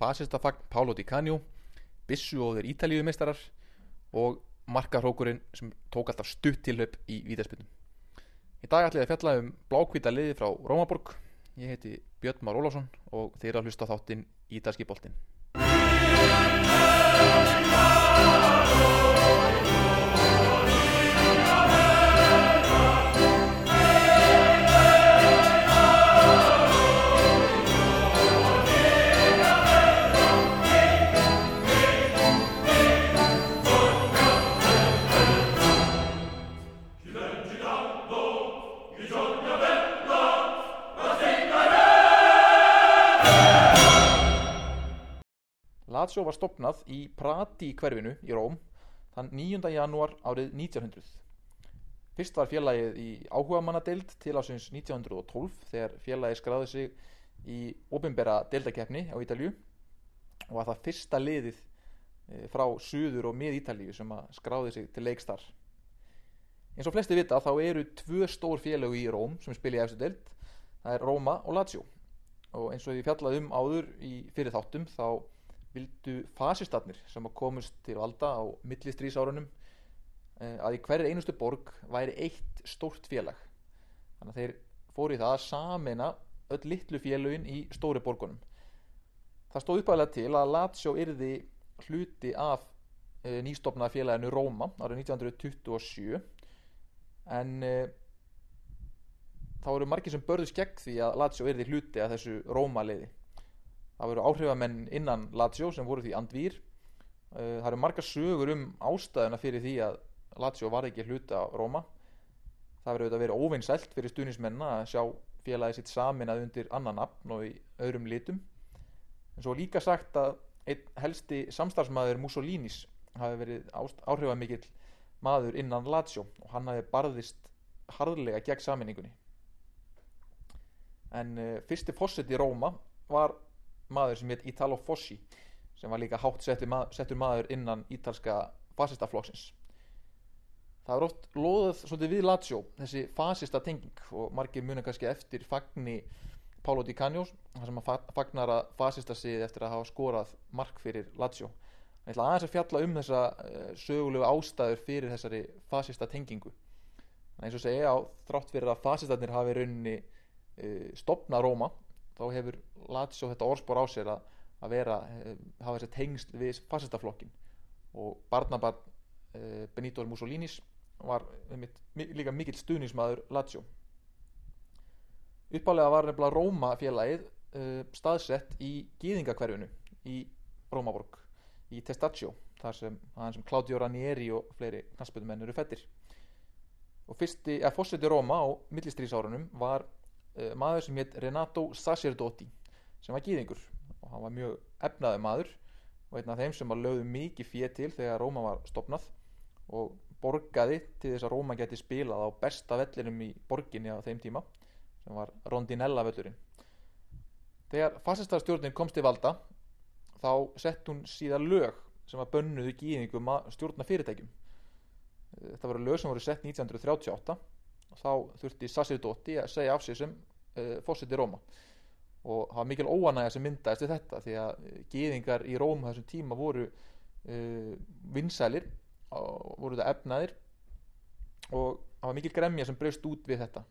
fasistafagn Pálo Di Canio Bissu og þeir Ítalíumeistarar og markahrókurinn sem tók alltaf stutt tilhaup í vítaspilnum Í dag ætla ég að fjalla um blákvíta liði frá Rómaborg. Ég heiti Björn Már Ólásson og þeir að hlusta á þáttinn Ítalski boltinn Lazio var stopnað í Prati hverfinu í Róm þann 9. janúar árið 1900. Fyrst var félagið í áhugamannadeild til ásins 1912 þegar félagið skráði sig í ofinbera deildakeppni á Ítalju og að það fyrsta liðið eh, frá Suður og mið Ítalju sem að skráði sig til leikstar. Eins og flesti vita þá eru tvö stór félög í Róm sem spila í eftir deild, það er Róma og Lazio og eins og ég fjallaði um áður í fyrir þáttum þá vildu fasistarnir sem að komast til valda á millistrýsárunum að í hverju einustu borg væri eitt stórt félag. Þannig að þeir fóru í það að samena öll litlu félagin í stóri borgunum. Það stóð uppæðilega til að Lazio yrði hluti af e, nýstofna félaginu Róma árið 1927 en e, þá eru margir sem börðust gegn því að Lazio yrði hluti af þessu Róma liði það voru áhrifamenn innan Lazio sem voru því andvýr það eru margar sögur um ástæðuna fyrir því að Lazio var ekki hluta á Róma það verður auðvitað verið óveinsælt fyrir stuðnismenna að sjá félagi sitt saminað undir annan nafn og í öðrum litum. En svo líka sagt að einn helsti samstarfsmaður Mussolinis hafi verið áhrifamikill maður innan Lazio og hann hafi barðist harðlega gegn saminningunni en uh, fyrsti fósitt í Róma var maður sem heit Italo Fossi sem var líka hátt maður, settur maður innan ítalska fasistaflokksins. Það er oft loðað svolítið við Lazio þessi fasista tenging og margir muna kannski eftir fagni Pálo Di Canio þar sem að fagnar að fasista sig eftir að hafa skorað mark fyrir Lazio. Ég ætla aðeins að fjalla um þessa uh, sögulegu ástæður fyrir þessari fasista tengingu. En eins og segja á þrátt fyrir að fasistarnir hafi rauninni uh, stopnað Róma þá hefur Lazio þetta orðspor á sér að, að vera, hafa þessi tengst við fasistaflokkin og barnabarn e, Benito Mussolinis var einmitt, líka mikill stuðnismæður Lazio. Uppálega var nefnilega Róma félagið e, staðsett í Gýðingakverfinu í Rómaborg í Testaccio þar sem, sem Claudio Ranieri og fleiri knaspöðumenn eru fettir og fyrsti, eða fórseti Róma á millistrísárunum var maður sem hétt Renato Sacerdoti sem var gýðingur og hann var mjög efnaði maður og einn af þeim sem var lögðu mikið fér til þegar Róma var stopnað og borgaði til þess að Róma geti spilað á besta vellinum í borginni á þeim tíma sem var Rondinella völlurinn þegar fasistarstjórnin komst til valda þá sett hún síðan lög sem var bönnuðu gýðingum að stjórna fyrirtækjum þetta voru lög sem voru sett 1938 og þá þurfti Sacerdoti að segja af sig sem uh, fósiti Róma. Og það var mikil óanægja sem myndaðist við þetta því að gýðingar í Róma þessum tíma voru uh, vinsælir voru þetta efnaðir og það var mikil gremja sem breyst út við þetta.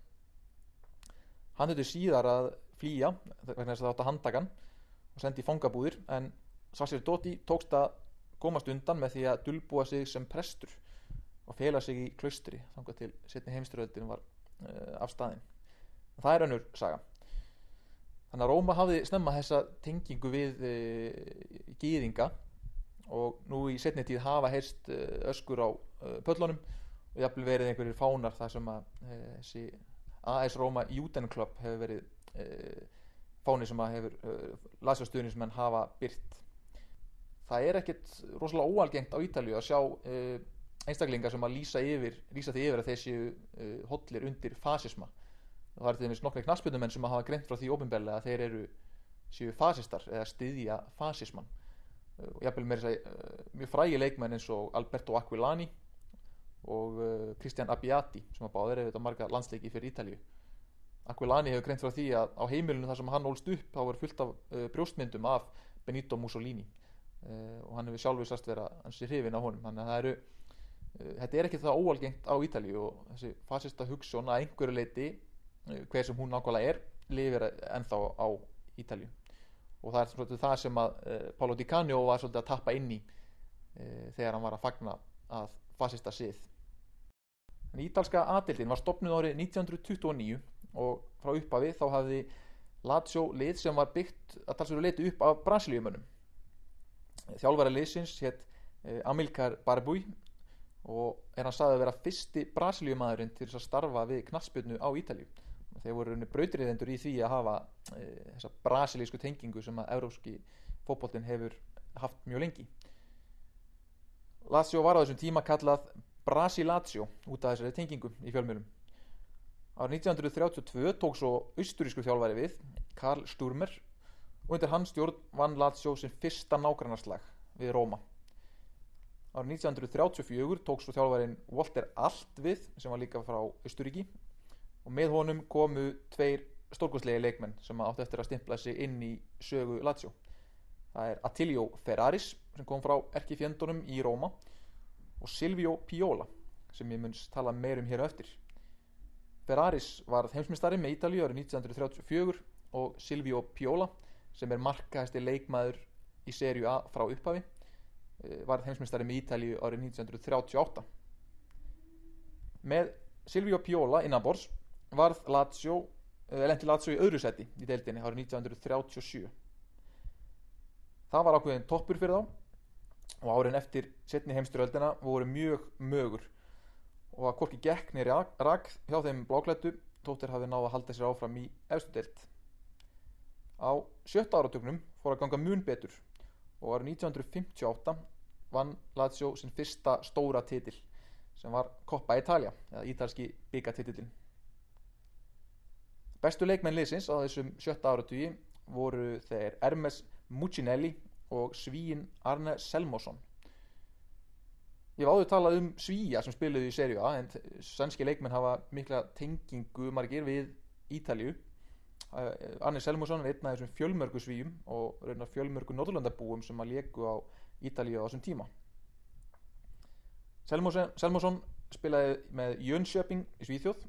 Hann þurfti síðar að flýja vegna þess að það átt að handagan og sendi fangabúðir en Sacerdoti tókst að komast undan með því að dulbúa sig sem prestur og fela sig í klaustri þannig til setni heimsturöldin var uh, af staðin það er önnur saga. Þannig að Róma hafði snemma þessa tengingu við uh, gýðinga og nú í setni tíð hafa heyrst uh, öskur á pöllunum og jafnvel verið einhverjir fánar þar sem að þessi AS Róma Júten Club hefur verið fáni sem að hefur lasjastuðni sem hann hafa byrt það er ekkit rosalega óalgengt á Ítalju að sjá einstaklingar sem að lýsa, yfir, lýsa því yfir að þeir séu uh, hollir undir fasisma. Það er til dæmis nokkra knaspjöndumenn sem hafa greint frá því ofinbellega að þeir eru séu fasistar eða styðja fasisman uh, og jafnvel með þess að uh, mjög frægi leikmenn eins og Alberto Aquilani og Christian Abbiati sem að báður eða marga landsleiki fyrir Ítalju Aquilani hefur greint frá því að á heimilinu þar sem hann ólst upp þá er fullt af brjóstmyndum af Benito Mussolini. Uh, og hann hefur sjálfur sast vera hansi hrifin á honum. Þannig að það eru uh, þetta er ekki það óalgengt á Ítalíu og þessi fasista hugsun að einhverju leiti uh, hver sem hún nákvæmlega er lifir ennþá á Ítalíu. Og það er svolítið það sem að uh, Paulo Di Canio var svolítið að tappa inn í þegar hann var að fagna að fasista sið. En Ítalska aðildin var stopnud árið 1929 og frá upphafi þá hafði Lazio lið sem var byggt að talsveru leiti upp af Brasilíumönnum. Þjálfæra liðsins hétt Amilcar Barbui og er hann saðið að vera fyrsti Brasilíumæðurinn til þess að starfa við knatsbyrnu á Ítalíu. Þeir voru brautriðendur í því að hafa e, þessa brasilísku tengingu sem að európski fótbollin hefur haft mjög lengi. Lazio var á þessum tíma kallað Brasilatio út af þessari tengingu í fjölmjölum árið 1932 tók svo austurísku þjálfæri við Karl Sturmer og undir hans stjórn vann Lazio sin fyrsta nágrannarslag við Róma árið 1934 tók svo þjálfærin Walter Alt við sem var líka frá Austuríki og með honum komu tveir stórkostlegi leikmenn sem áttu eftir að stimpla sig inn í sögu Lazio. Það er Attilio Ferraris sem kom frá erkifjöndunum í Róma og Silvio Piola sem ég munst tala meirum hér eftir. Ferraris var heimsmyndstari með Ítalíu árið 1934 og Silvio Piola sem er markahæsti leikmaður í serju A frá upphafi var heimsmyndstari með Ítalíu árið 1938 með Silvio Piola innanbors varð Lazio lendi Lazio í öðru seti í deildinni árið 1937 það var ákveðin toppur fyrir þá og árin eftir setni heimsturöldina voru mjög mögur og að korki gekkni rak hjá þeim bláklættu tóttir hafi náða að halda sér áfram í efstu deild. Á sjötta áratögnum fór að ganga mun betur og árið 1958 vann Lazio sin fyrsta stóra titil sem var Coppa Italia eða ítalski byggatitillin bestu leikmenn liðsins á þessum sjötta áratugi voru þeir Hermes Mucinelli og svíin Arne Selmosson. Ég hef áður talað um svíja sem spiluði í serju A en sannski leikmenn hafa mikla tengingu margir við Ítalju Arne Selmosson er einn af þessum fjölmörgu svíjum og raunar fjölmörgu norðurlandabúum sem að leku á Ítalju á þessum tíma. Selmosson spilaði með Jönköping í Svíþjóð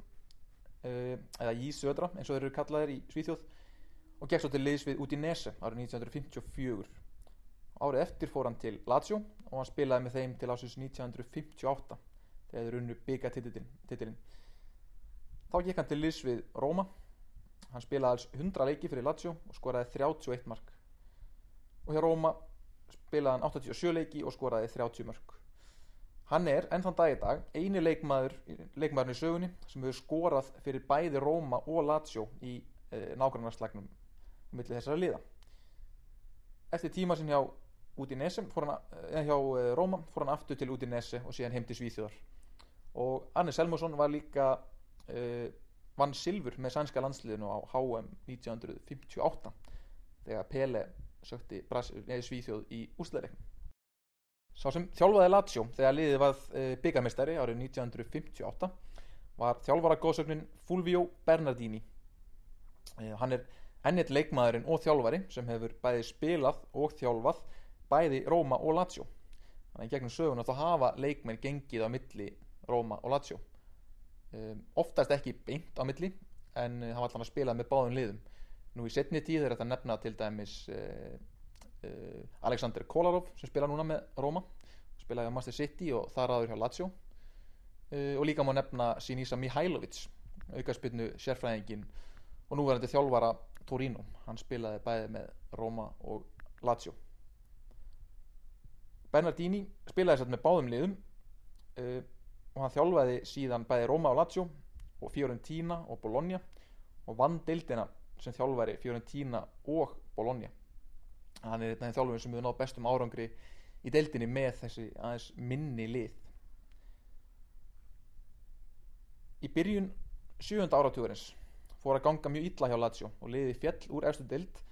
eða í Södra eins og þeir eru kallaðir í Svíþjóð og gekk svo til liðs við Udinese árið 1954 árið eftir fór hann til Lazio og hann spilaði með þeim til ásins 1958 þegar þeir unnu byggatitilin þá gekk hann til liðs við Róma hann spilaði alls 100 leiki fyrir Lazio og skoraði 31 mark. Og hjá Róma spilaði hann 87 leiki og skoraði 30 mark hann er enn þann dag í dag eini leikmaður leikmaðurinn í sögunni sem hefur skorað fyrir bæði Róma og Lazio í e, nágrannarslagnum millir þessara liða. Eftir tíma sem hjá Udinese hann, eða hjá e, Róma fór hann aftur til Udinese og síðan heim til Svíþjóðar. Og Arne Selmusson var líka e, vann silfur með sænska landsliðinu á HM 1958 þegar Pele sökti Svíþjóð í úsleirreiknum Sá sem þjálfaði Lazio þegar liðið var byggamestari árið 1958 var þjálfara góðsögnin Fulvio Bernardini. Hann er ennett leikmaðurinn og þjálfari sem hefur bæði spilað og þjálfað bæði Róma og Lazio. Þannig gegnum söguna þá hafa leikmenn gengið á milli Róma og Lazio. Um, oftast ekki beint á milli en hann var alltaf að spila með báðum liðum. Nú í setni tíð er þetta nefna til dæmis... Uh, Uh, Alexander Kolarov sem spila núna með Roma. Spilaði á Master City og þar aður hjá Lazio. Uh, og líka má nefna Sinisa Mihailovic aukarspilnu sérfræðingin og núverandi þjálfara Torino. Hann spilaði bæði með Roma og Lazio. Bernardini spilaði sér með báðum liðum. Uh, og hann þjálfaði síðan bæði Roma og Lazio og Fiorentina og Bologna. Og vann deildina sem þjálfari Fiorentina og Bologna. Hann er þeim þjálfum sem hefur nátt bestum árangri í deildinni með þessi aðeins minni lið. Í byrjun sjönda áratugurins fór að ganga mjög illa hjá Lazio og liði fjell úr efstu deild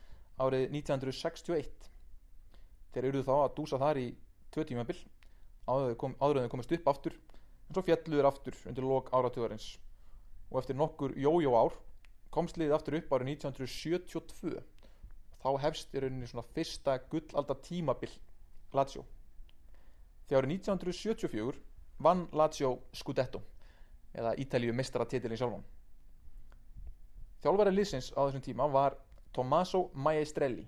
árið 1961 þeir eru þá að dúsa þar í tvö tímabill áður en þau komist upp aftur en svo fjalluður aftur undir lok áratugurins og eftir nokkur jójó ár komst liðið aftur upp árið 1972 þá hefst í rauninni svona fyrsta gullalda tímabil Lazio. Þegar árið 1974 vann Lazio Scudetto eða Ítalíu mistara sjálfan. Þjálfæri liðsins á þessum tíma var Tommaso Maestrelli.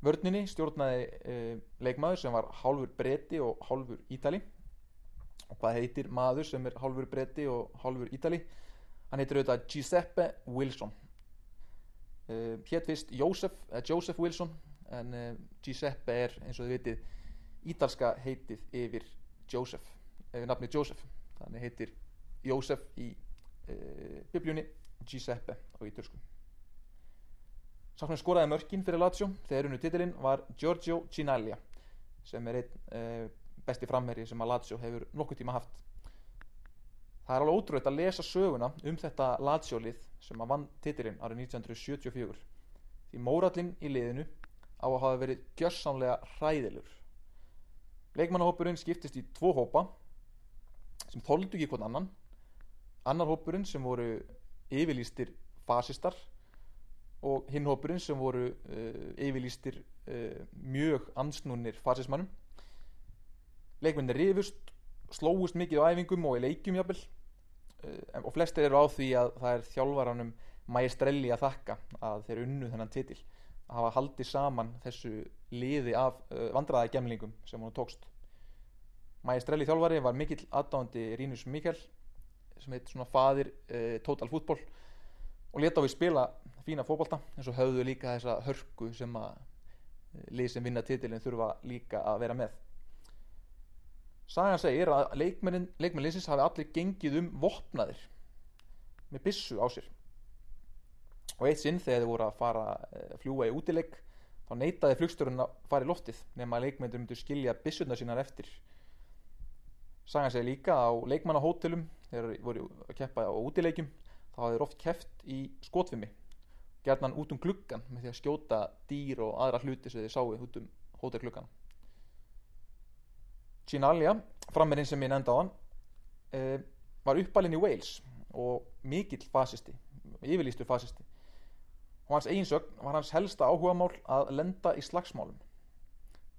Vörninni stjórnaði uh, leikmaður sem var hálfur bretti og hálfur Ítali og hvað heitir maður sem er hálfur bretti og hálfur Ítali? Hann heitir auðvitað Giuseppe Wilson. Uh, hétt fyrst Joseph, uh, Joseph Wilson en Giuseppe er eins og þið vitið ítalska heitið yfir Joseph, eða nafni Joseph þannig heitir Joseph í biblíunni Giuseppe á ítalsku Sá sem skoraði mörkin fyrir Lazio þegar unnu titilinn var Giorgio Cinaglia sem er einn besti framherri sem að Lazio hefur nokkuð tíma haft. Það er alveg ótrúið að lesa söguna um þetta Lazio-lið sem að vann titilinn árið 1974 því mórallinn í liðinu á að hafa verið gjörsamlega hræðilur. Leikmannahópurinn skiptist í tvo hópa sem þóldu ekki hvern annan. Annar hópurinn sem voru yfirlýstir fasistar og hinn hópurinn sem voru uh, yfirlýstir uh, mjög ansnúnir fasismannum leikmenni rifust slóust mikið á æfingum og í leikjum jafnvel. Uh, og flestir eru á því að það er þjálfvaranum Maestrelli að þakka að þeir unnu þennan titil. Að hafa haldið saman þessu liði af vandraða gemlingum sem hann tókst. Maestrelli þjálfari var mikill aðdáðandi Rínus Mikkel sem heit svona fadir Total Football og leta á við spila fína fókbalta eins og höfðu líka þessa hörku sem að eh, lið sem vinna titilin þurfa líka að vera með Sagan segir að leikmennin leikmenninsins hafi allir gengið um vopnaðir með bissu á sér. Og eitt sinn þegar þið voru að fara eh, fljúa í útileik þá neytaði flugstörun að fara í loftið nema að leikmennir myndu skilja bissuna sínar eftir. Sagan segir líka á leikmannahótelum þegar voru að keppa á útileikum þá hafði þér oft keft í skotfimi gerðan út um gluggan með því að skjóta dýr og aðra hluti sem þið sáu út um hótelgluggan Ginalia frammerinn sem ég nefndi á hann e, var uppalinn í Wales og mikill fasisti yfirlýstur fasisti. Og hans eiginsögn var hans helsta áhugamál að lenda í slagsmálum.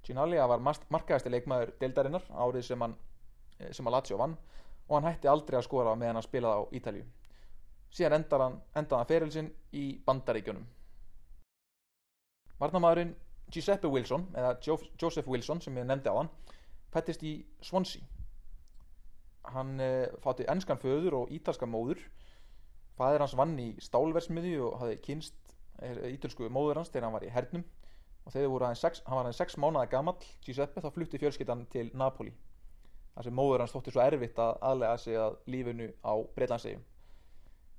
Ginalia var markaðasti leikmaður deildarinnar árið sem hann sem að Lazio vann og hann hætti aldrei að skora meðan hann spilaði á Ítalju síðan endar hann, endar hann ferilsinn í bandaríkjunum. Varnamæðurinn Giuseppe Wilson eða Joseph Wilson sem ég nefndi á hann fættist í Swansea. Hann eh, fátti ennskan föður og ítalska móður. Fæðir hans vann í stálversmiði og hafði kynst ítalsku móður hans þegar hann var í hernum. Og þegar sex, hann var hann sex mánuða gammal Giuseppe þá flutti fjölskyttan til Napoli. Þar sem móður hans þótti svo erfitt að aðlega sig að lífinu á Breitlandsegjum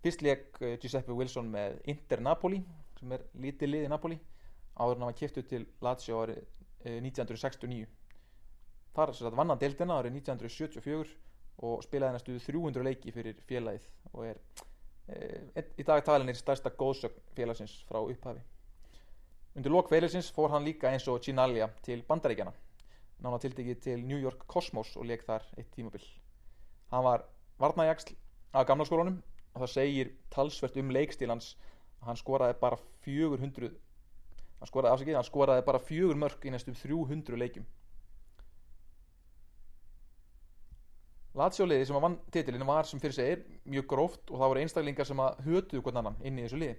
Fyrst leik eh, Giuseppe Wilson með Inter Napoli sem er lítið lið í Napoli áður en hann var kiptuð til Lazio árið 1969 þar vann hann deildina árið 1974 og spilaði næstu 300 leiki fyrir félagið og er e, í dag talinir stærsta góðsögn félagsins frá upphafi. Undir lok félagsins fór hann líka eins og Chinaglia til bandaríkjana nána tildegi til New York Cosmos og leik þar eitt tímabill hann var varnægjagsl af gamla skólunum og það segir talsvert um leikstílans að hann skoraði bara 400 hann skoraði afsakið, hann skoraði bara 4 mörg í næstum 300 leikum Latsjóliði sem að vann titilinu var sem fyrir segir mjög gróft og það voru einstaklingar sem að hötuðu hvern annan inn í þessu liði.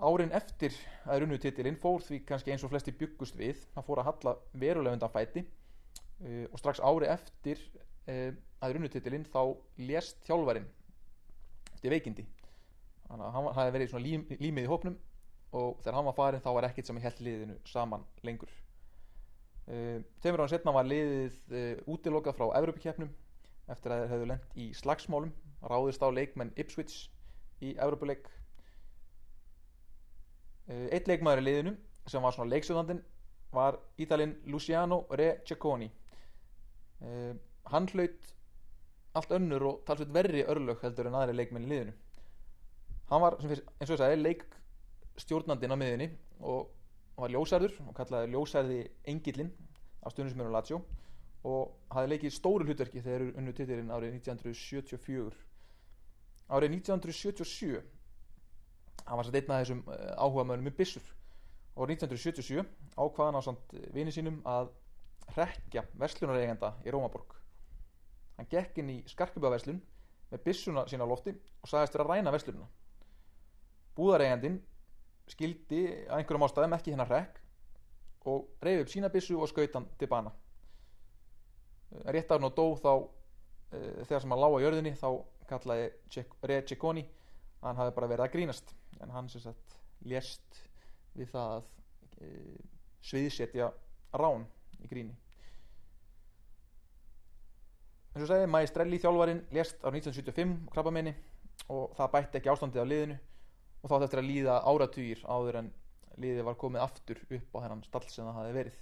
Árin eftir að runnu titilin fór því kannski eins og flesti byggust við. Hann fór að halla verulega undan fæti. Uh, og strax ári eftir uh, að runnu titilin þá lést þjálfarin eftir veikindi. Þannig að hann hafi verið svona lím, límið í hópnum og þegar hann var farin þá var ekkert sem held liðinu saman lengur. Uh, tveimur ára setna var liðið útilokað frá Evropakeppnum eftir að þeir hefðu lendt í slagsmálum ráðist á leikmenn Ipswich í Evropuleik eitt leikmaður í liðinu sem var svona leiksöðandin var Ítalinn Luciano Re Cecconi. Hann hlaut allt önnur og talsveit verri örlög heldur en aðri leikmenn í liðinu. Hann var fyrst, eins og ég sagði leikstjórnandinn á miðinni og var ljósærður og kallaði ljósærði Engilinn á stundum Lazio og hafði leikið stóru hlutverki þegar unnu titilinn árið 1974 árið 1977 hann var satt einn af þessum áhuga mönnum með bissur og 1977 ákvaðan á samt vini sínum að rekja verslunareigenda í Rómaborg. Hann gekk inn í skarkjöpaverslun með byssuna sína á lofti og sagðist vera að ræna verslununa búðareigandin skildi að einhverjum ástæðum ekki hennar rekk og reyði upp sína byssu og skaut hann til bana rétt að hann og dó þá e, þegar sem hann lág á jörðinni þá kallaði Re Cicconi að hann hafi bara verið að grínast. En hann sem sagt lést við það að e, sviðsetja rán í gríni. Eins og segi Maestrelli þjálfarin lést á 1975 krabbamenni og það bætti ekki ástandið á liðinu. Og þá er að líða áratugir áður en liðið var komið aftur upp á þennan stall sem það hafi verið.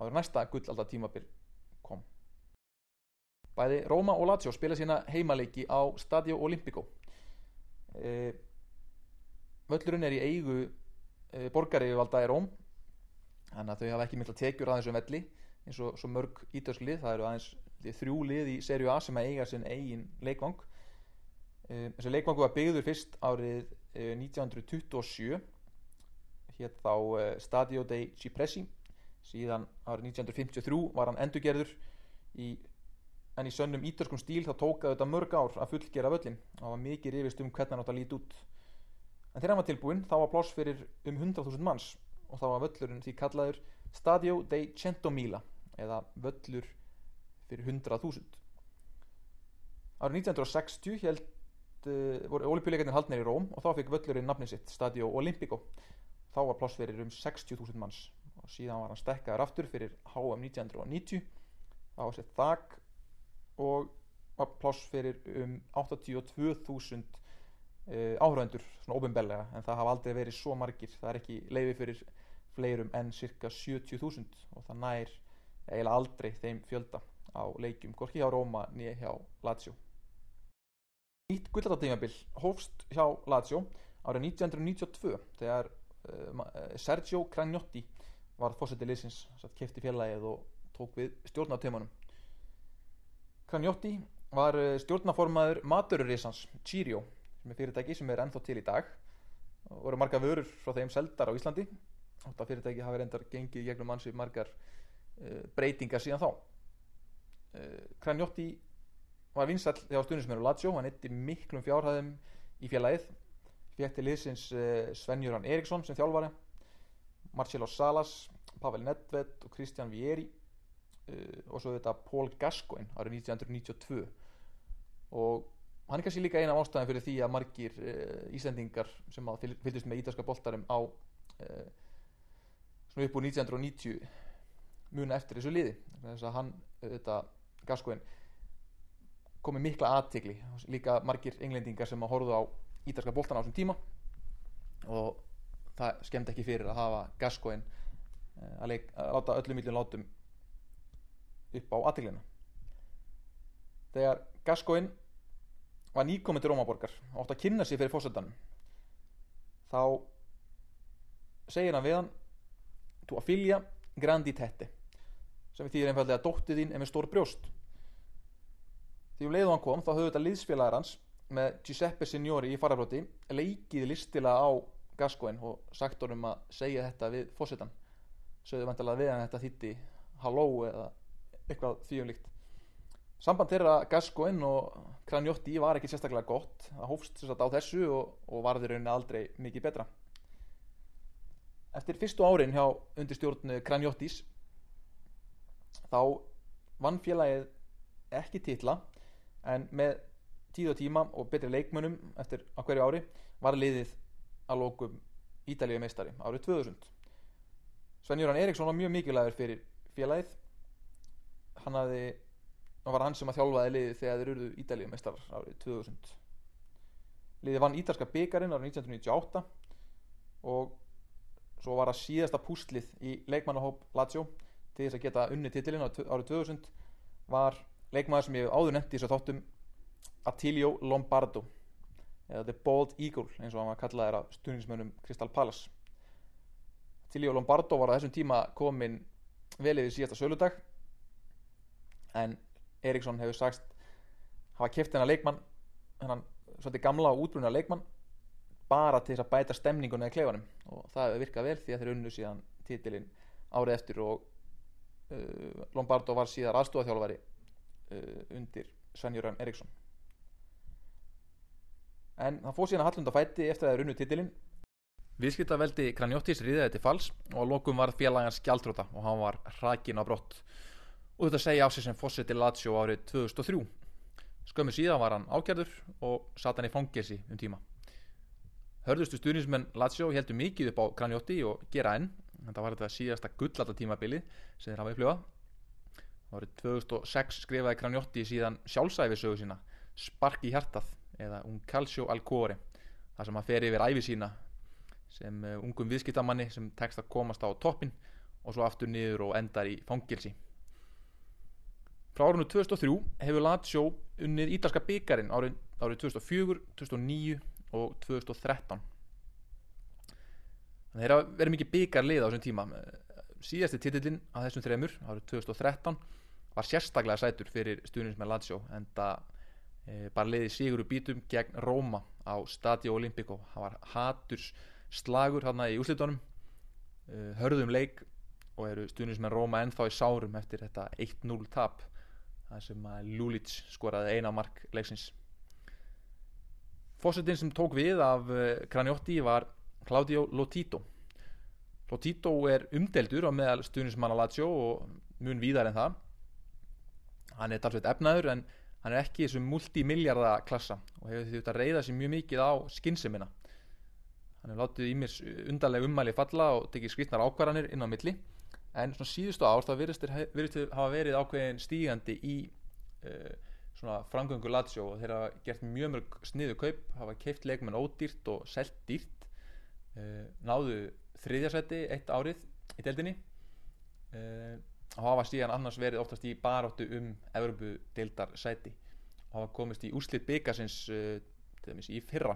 Áður næsta gullaldar tímabil kom bæði Róma og Lazio spila sína heimaleiki á Stadio Olimpico. E, völlurinn er í eigu e, borgari valda í Róm þannig að þau hafa ekki mikla tekjur aðeins um velli eins og mörg ítörsk lið. Það eru aðeins þrjú lið í Serie A sem að eiga sinn eigin leikvang. E, þessi leikvangu var byggður fyrst árið 1927 hétt þá Stadio dei Cipressi. Síðan árið 1953 var hann endurgerður í, en í sönnum ítörskum stíl þá tókaði þetta mörg ár að fullgera völlin og það var mikið rifist um hvernig hann átt að líti út. En þegar hann var tilbúin þá var pláss fyrir um 100.000 manns. Og þá var völlurinn því kallaður Stadio dei Centomila eða völlur fyrir 100.000 árið 1960 held uh, voru olimpíuleikarnir haldnir í Róm og þá fikk völlurinn nafnið sitt Stadio Olimpico. Þá var pláss fyrir um 60.000 manns. Og síðan var hann stekkaður aftur fyrir HM 1990 þá var sett þak og var pláss fyrir um 82.000 uh, áhraundur svona óbembellega en það hafa aldrei verið svo margir. Það er ekki leiði fyrir fleirum en cirka 70.000 og það nær eiginlega aldrei þeim fjölda á leikjum gorki hjá Róma nýja hjá Lazio. Nýtt gullatatímabil hófst hjá Lazio árið 1992 þegar uh, Sergio Cragnotti var fórsetið liðsins kefti félagið og tók við stjórnatömanum Cragnotti var stjórnaformaður matururísans Cheerio sem er fyrirtæki sem er ennþá til í dag. Og voru margar vörur frá þeim seldar á Íslandi. Og þetta fyrirtæki hafi reyndar gengið gegnum ansi margar uh, breytingar síðan þá. Uh, Cragnotti var vinsall þegar stundismöru Lazio. Hann eitti miklum fjárhæðum í félagið. Fekk til liðsins uh, Svenjuran Eriksson sem þjálfari. Marcelo Salas, Pavel Nedved og Kristján Vieri og svo þetta Pól Gascoigne árið 1992 og hann er kannski líka eina af ástæðin fyrir því að margir uh, Íslandingar sem fylgist með ítalska boltarum á svona upp úr 1990 muna eftir þessu liði. Þess að hann, þetta Gascoigne komið mikla aðtegli líka margir englendingar sem að horfa á ítalska boltan á þessum tíma. Og það skemmt ekki fyrir að hafa Gascoigne að, að láta öllum miljón látum upp á aðteglina þegar Gascoigne var nýkominn til Rómaborgar og átt að kynna sig fyrir fósöldanum þá segir hann við hann tu affilja grandi tette sem við þýðir einfallega að dóttið þín er með stór brjóst. Því um leiðu hann kom þá höfðu þetta liðsfélagar hans með Giuseppe Signori í faraflóti leikið listilega á Gascoigne og sagt honum að segja þetta við fósettan sögðu vantilega við hann þetta þýtti halló eða eitthvað þvíumlíkt samband þeirra Gascoigne og Kranjotti var ekki sérstaklega gott. Það hófst sérstaklega á þessu og, og varði rauninni aldrei mikið betra. Eftir fyrstu árin hjá undirstjórn Kranjottis þá vann félagið ekki titla en með tíð og tíma og betri leikmönum eftir á hverju ári var liðið að lókum Ítalíu meistari árið 2000 Sven-Jöran Eriksson var mjög mikilvægur fyrir félagið hann hafði það var hann sem að þjálfaði liðið þegar þeir eruðu Ítalíu meistar árið 2000 liðið vann Ítalska byggarinn árið 1998 og svo var það síðasta pústlið í leikmannahóp Lazio til þess að geta unni titilinn árið 2000 var leikmaður sem ég áður nefndi þess að þáttum Attilio Lombardo eða The Bald Eagle eins og hann var kallaðið af stuðnismönnum Crystal Palace. Attilio Lombardo var á þessum tíma komin velið í síðasta söludag en Eriksson hefur sagst hafa kæft hennar leikmann hennan svolítið gamla og útbrunna leikmann bara til þess að bæta stemninguna í klefanum. Og það virkað vel því að þeir unnu síðan titilinn árið eftir og uh, Lombardo var síðar aðstofaþjálfari uh, undir Svenjurðan Eriksson. En það fóð síðan að Hallunda fætti eftir að þeir unnu titilinn. Viðskiptaveldi Kranjóttis riðiði til falls og að lokum var félagans gjaldróta og hann var hrakin á brott og þetta segja á sig sem fósiti Lazio árið 2003 skömmu síðan var hann ákjærður og satt hann í fangesi um tíma. Hörðustu stuðnismenn Lazio heldur mikið upp á Kranjótti og gera enn þetta var þetta síðasta gullata tímabili sem þeir hafa upplifað. Árið 2006 skrifaði Kranjótti síðan sjálfsæfisögu sína Spark í hjartað eða Un calcio al cuore þar sem hann fer yfir æfi sína sem uh, ungum viðskiptamanni sem tekst að komast á toppin og svo aftur niður og endar í fangilsi frá árunnu 2003 hefur Lazio unnið ítalska byggarinn árið, árið 2004, 2009 og 2013 þannig að þeirra verið mikið byggarlið á þessum tíma. Síðasti titillin að þessum þreymur árið 2013 var sérstaklega sætur fyrir stuðnins með Lazio en það e, bara leiði Siguru Bítum gegn Róma á Stadio Olimpico. Það var haturs slagur hérna í úslitunum uh, hörðum leik og eru stuðnins með Róma ennþá í sárum eftir þetta 1-0 tap það sem að Lulic skoraði eina mark leiksins. Fósettin sem tók við af uh, Kranjotti var Claudio Lotito. Lotito er umdeldur á meðal stuðnismanna Lazio og mun víðar en það. Hann er talsveit efnaður en hann er ekki þessum multimiljarda klassa og hefur því að reyða sér mjög mikið á skynnsemina hann hefur látið í mér undarlega ummæli falla og tekið skrittnar ákvarðanir inn á milli en svona síðustu ár þá virðist þið hafa verið ákveðin stígandi í uh, svona framgöngu Lazio og þeir hafa gert mjög mörg sniðu kaup hafa keift leikmenn ódýrt og selt dýrt. Uh, náðu þriðjarsæti eitt árið í deildinni. Uh, og hafa síðan annars verið oftast í baróttu um Evropu deildar sæti. Og hafa komist í úslitt byggasins í fyrra.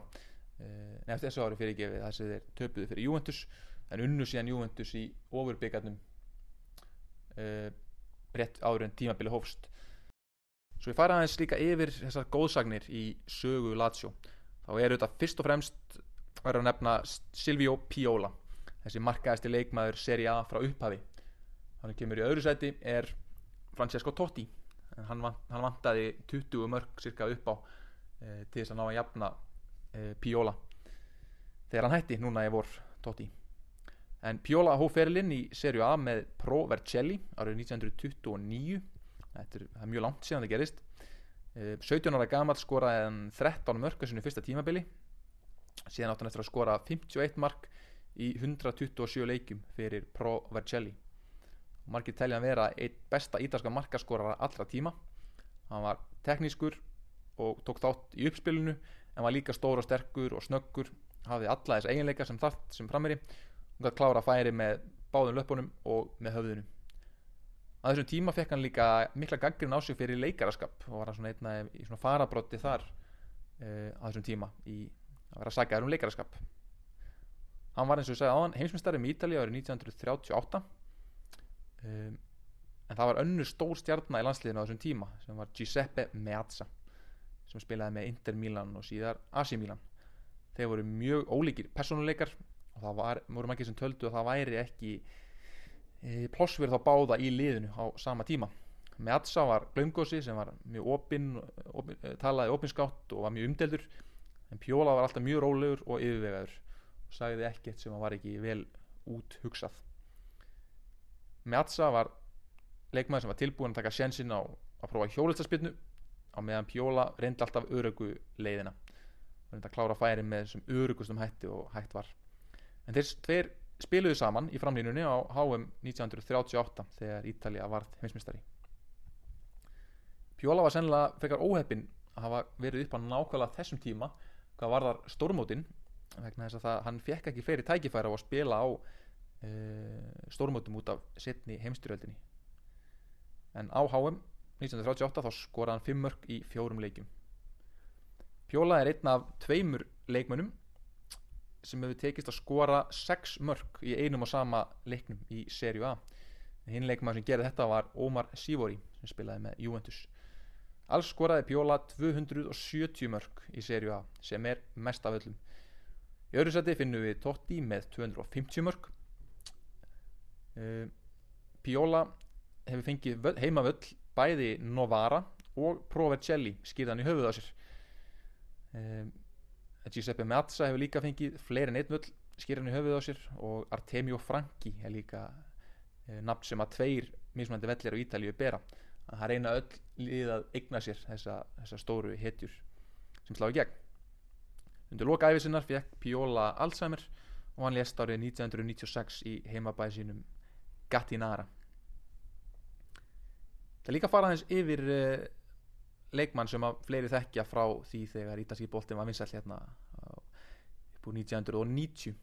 Nefnt þessu ári fyrir gefið þess að þeir töpuðu fyrir Juventus en unnu síðan Juventus í ofurbyggarnum uh, rétt áður en tímabili hófst. Svo ég fara aðeins líka yfir þessar góðsagnir í sögu Lazio. Þá er þetta fyrst og fremst verður að nefna Silvio Piola þessi markaðasti leikmaður Serie A frá upphafi. Hann kemur í öðru seti er Francesco Totti. Hann, vant, hann vantaði 20 mörg cirka upp á uh, til þess að ná að jafna uh, Piola. Þegar hann hætti núna í vor Totti en Piola hóferlinn í serju A með Pro Vercelli árið 1929 þetta er, er mjög langt síðan það gerist. Uh, 17 ára gammal skoraði hann 13 mörg sinu fyrsta tímabili. Síðan átt hann eftir að skora 51 mark í 127 leikum fyrir Pro Vercelli. Margir telja hann vera einn besta ítalska markaskorara allra tíma. Hann var teknískur og tók þátt í uppspilinu en var líka stór og sterkur og snöggur hafði alla þess eiginleika sem þarft sem frammeiri og gæti klára að færi með báðum löpunum og með höfðunum að þessum tíma fekk hann líka mikla gangrin á sig fyrir leikaraskap og var hann svona einna í svona farabrotti þar uh, að þessum tíma í að vera sagaður um leikaraskap. Hann var eins og ég segði áðan heimsmyndstari í Ítali árið 1938 um, en það var önnur stór stjarnar í landsliðinu á þessum tíma sem var Giuseppe Meazza sem spilaði með Inter Milan og síðar AC Milan. Þeir voru mjög ólíkir personuleikar og það var, voru margir sem töldu að það væri ekki e, plossverð þá báða í liðinu á sama tíma. Meazza var glaumgósi sem var mjög opinn opin, talaði opinskátt og var mjög umdeldur en Pjóla var alltaf mjög rólegur og yfirvegaður og sagði ekkert sem var ekki vel út hugsað Meazza var leikmaður sem var tilbúin að taka sjensin á að prófa hjólistaspilnu á meðan Pjóla reyndi alltaf örögu leiðina. Reyndi að klára færi með þessum örugustum hætti og hætt var en þeir tveir spiluðu saman í framlínunni á HM 1938 þegar Ítalija varð heimsmystari Pjóla var sennilega frekar óheppin að hafa verið upp á nákvæmlega þessum tíma hvað var þar stórmótin vegna þess að það, hann fekk ekki fleiri tækifæra á að spila á e, stórmótum út af setni heimstyrjöldinni en á HM 1938 þá skoraði hann 5 mörg í fjórum leikjum. Pjóla er einn af tveimur leikmönnum sem hefur tekist að skora 6 mörg í einum og sama leiknum í serju A. Hinn leikmann sem gerði þetta var Omar Sivori sem spilaði með Juventus. Alls skoraði Pjóla 270 mörg í serju A sem er mest af öllum. Í öðru seti finnum við Totti með 250 mörg Piola hefur fengið völl, heimavöll bæði Novara og Provercelli skýrðan í höfuð á sér. Um, Giuseppe Meazza hefur líka fengið fleiri en einn völl skýrðan í höfuð á sér og Artemio Franchi er líka uh, nafn sem að tveir mismandi vellir á Ítalíu bera. Að það reyna öll lið að eigna sér þessa, þessa stóru hetjur sem slá í gegn. Undir loka æfisinnar fekk Piola Alzheimer og hann lést árið 1996 í heimabæð sínum Gattinara. Það líka fara aðeins yfir uh, leikmann sem að fleiri þekkja frá því þegar ítalski boltin var vinsall hérna upp úr 1990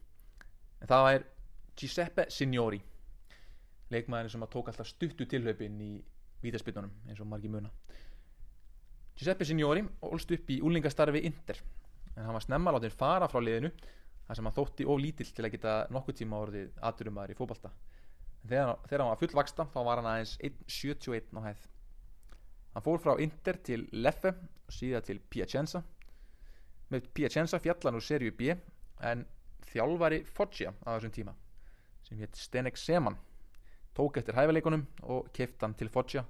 en það er Giuseppe Signori leikmann sem að tók alltaf stuttu tilhaupin í vítaspilnunum eins og margi muna. Giuseppe Signori ólst upp í úlingastarfi Inter en hann var snemma látið fara frá liðinu þar sem hann þótti of lítill til að geta nokkuð tíma orðið aðdurumæður í fókbalta en þegar, þegar hann var fullvaksta þá var hann aðeins 1.71 á hæð hann fór frá Inter til Leffe og síðan til Piacenza. Með Piacenza fjallan úr serju B en þjálfari Foggia á þessum tíma sem hétt Stenek Seman tók eftir hæfileikunum og keft hann til Foggia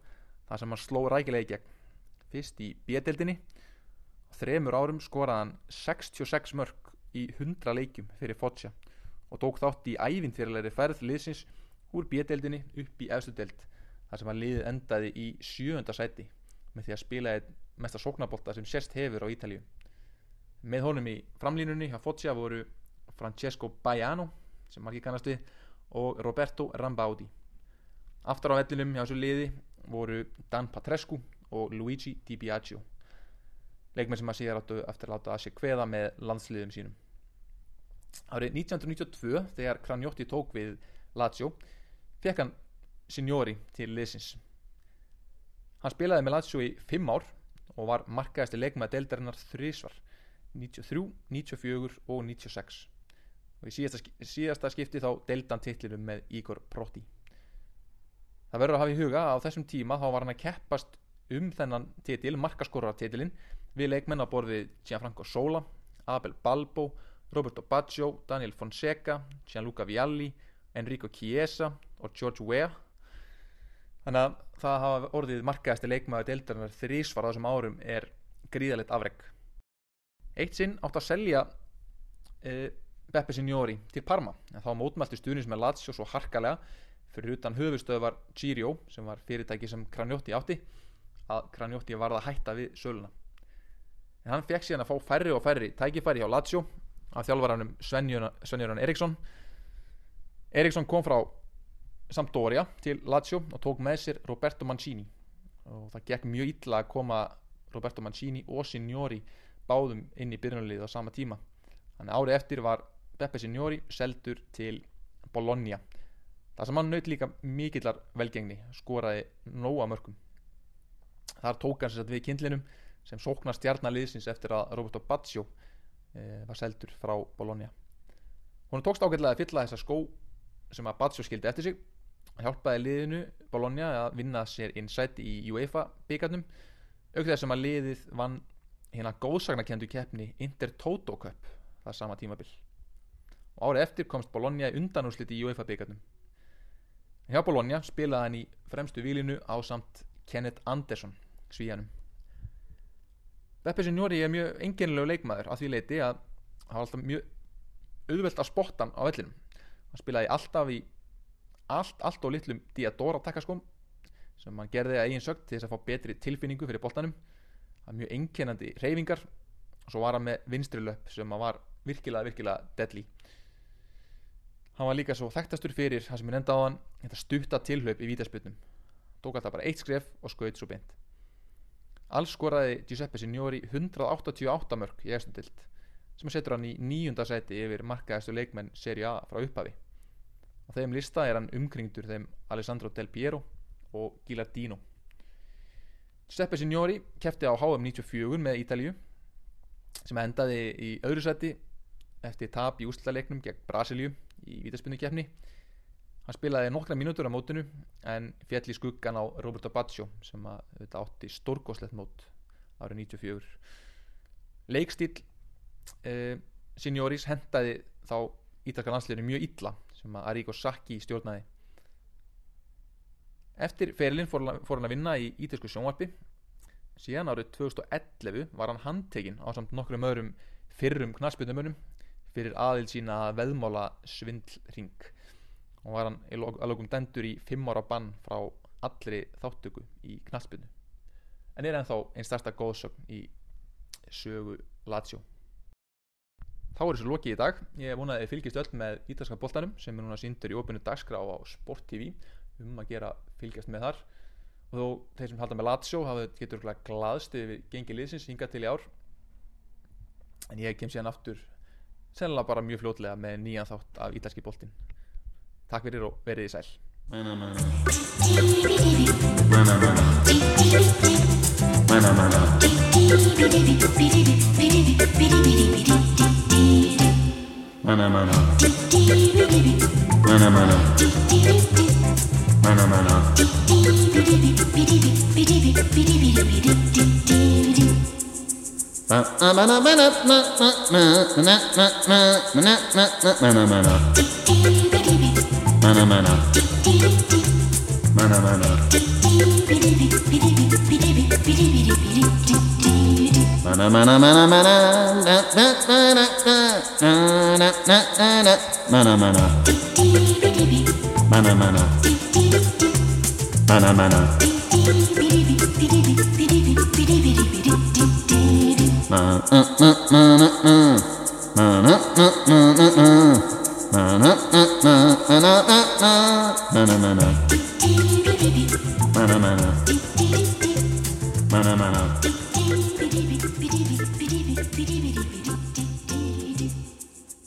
þar sem hann sló rækilega í gegn. Fyrst í B-deldinni og þremur árum skoraði hann 66 mörg í 100 leikjum fyrir Foggia og tók þátt í ævintýrlegri ferð liðsins úr B-deldinni upp í efstu deld þar sem að liðið endaði í sjöönda sæti með því að spila einn mesta sóknabólta sem sérst hefur á Ítalíu. Með honum í framlínunni hjá Foggia voru Francesco Baiano sem margir kannast við og Roberto Rambaudi. Aftur á vellinum hjá þessu liði voru Dan Patrescu og Luigi Di Biagio. Leikmenn sem að síðar áttu eftir að láta að sér kveða með landsliðum sínum. Árið 1992 þegar Kranjotti tók við Lazio fekk hann Signori til liðsins. Hann spilaði með Lazio í 5 ár og var markaðist í leikmaði deildarinnar þrísvar 93, 94 og 96 og í síðasta, síðasta skipti þá deildan titlinum með Igor Protti það verður að hafa í huga að á þessum tíma þá var hann að keppast um þennan titil, markaskorrartitilinn við leikmenn á borðið Gianfranco Sola, Abel Balbo Roberto Baggio, Daniel Fonseca Gianluca Vialli, Enrico Chiesa og George Weah þannig að það hafa orðið markaðasti leikmaður deildarinnar þrísvar á þessum árum er gríðalegt afreg eitt sinn átt að selja uh, Beppe Signori til Parma. En þá mótmælti stuðnins með Lazio svo harkalega. Fyrir utan höfustöðvar Girio sem var fyrirtæki sem Kranjotti átti að Kranjotti var að hætta við söluna. En hann fekk síðan að fá færri og færri tækifæri hjá Lazio af þjálfvaranum Svenjörn Eriksson. Eriksson kom frá Sampdoria til Lazio og tók með sér Roberto Mancini. Og það gekk mjög illa að koma Roberto Mancini og Signori báðum inn í byrjunarlið á sama tíma. Þannig árið eftir var Beppe Signori seldur til Bologna. Þar sem hann naut líka mikillar velgengni skoraði nóa mörgum þar tók hann sér við kindlinum sem sóknar stjarnaliðsins eftir að Roberto Baggio e, var seldur frá Bologna. Hún tókst ágætlega að fylla þessa skó sem að Baggio skildi eftir sig hjálpaði liðinu Bologna að vinna sér innsætt í UEFA byggarnum auk þess sem að liðið vann hérna góðsagnakendu keppni Inter Toto Cup það sama tímabil. Og árið eftir komst Bologna í undanúslit í UEFA byggarnum hjá Bologna spilaði hann í fremstu výlinu á samt Kenneth Andersson svíjanum Beppe Signori er mjög enginlegu leikmaður að því leiti að hann var alltaf mjög auðvelt að spotta hann á vellinum. Hann spilaði alltaf í allt, allt og litlum Diadora takkaskóm sem hann gerði að eigin sögt til þess að fá betri tilfinningu fyrir boltanum. Það er mjög einkennandi reyfingar og svo var hann með vinstri löp sem var virkilega, virkilega deadly. Hann var líka svo þekktastur fyrir það sem er enda á hann þetta stutta tilhlaup í vítasputnum tók alltaf bara eitt skref og skaut svo beint. Alls skoraði Giuseppe Signori 188 mörg í eftir dild sem setur hann í nýjunda seti yfir markaðistu leikmenn seri A frá upphafi á þeim lista er hann umkringdur þeim Alessandro Del Piero og Gilardino. Giuseppe Signori kefti á HM 94 með Ítalíu sem endaði í öðru seti eftir tap í úslalegnum gegn Brasilíu í vítaspunnikefni hann spilaði nokkra mínútur á mótinu en fjall í skuggan á Roberto Baggio sem að, þetta, átti stórgóðslegt mót árið 94 leikstíl eh, Signoris hendaði þá ítalska landsliðinu mjög illa sem að Arrigo Sacchi stjórnaði. Eftir ferilinn fór, fór hann að vinna í ítalsku sjónvarpi. Síðan árið 2011 var hann handtekinn á samt nokkrum öðrum fyrrum knaspindumönum fyrir aðild sína veðmála svindlring og var hann að lokum dendur í fimm ára bann frá allri þáttöku í knaspindu en er ennþá einn stærsta góðsögn í sögu Lazio þá er þessu lokið í dag. Ég vona að þið fylgist öll með ítalska boltanum sem er núna síndur í opinu dagskrá á Sport TV um að gera fylgjast með þar. Og þó þeir sem halda með Lazio hafa getur glaðst yfir gengi liðsins hingað til í ár. En ég kem síðan aftur sennilega bara mjög fljótlega með nýjan þátt af ítalski boltin takk fyrir og verið í sæl Mana mana. Mana mana. Mana mana. Mana mana. Mana mana. Mana mana. Mana mana. Mana mana.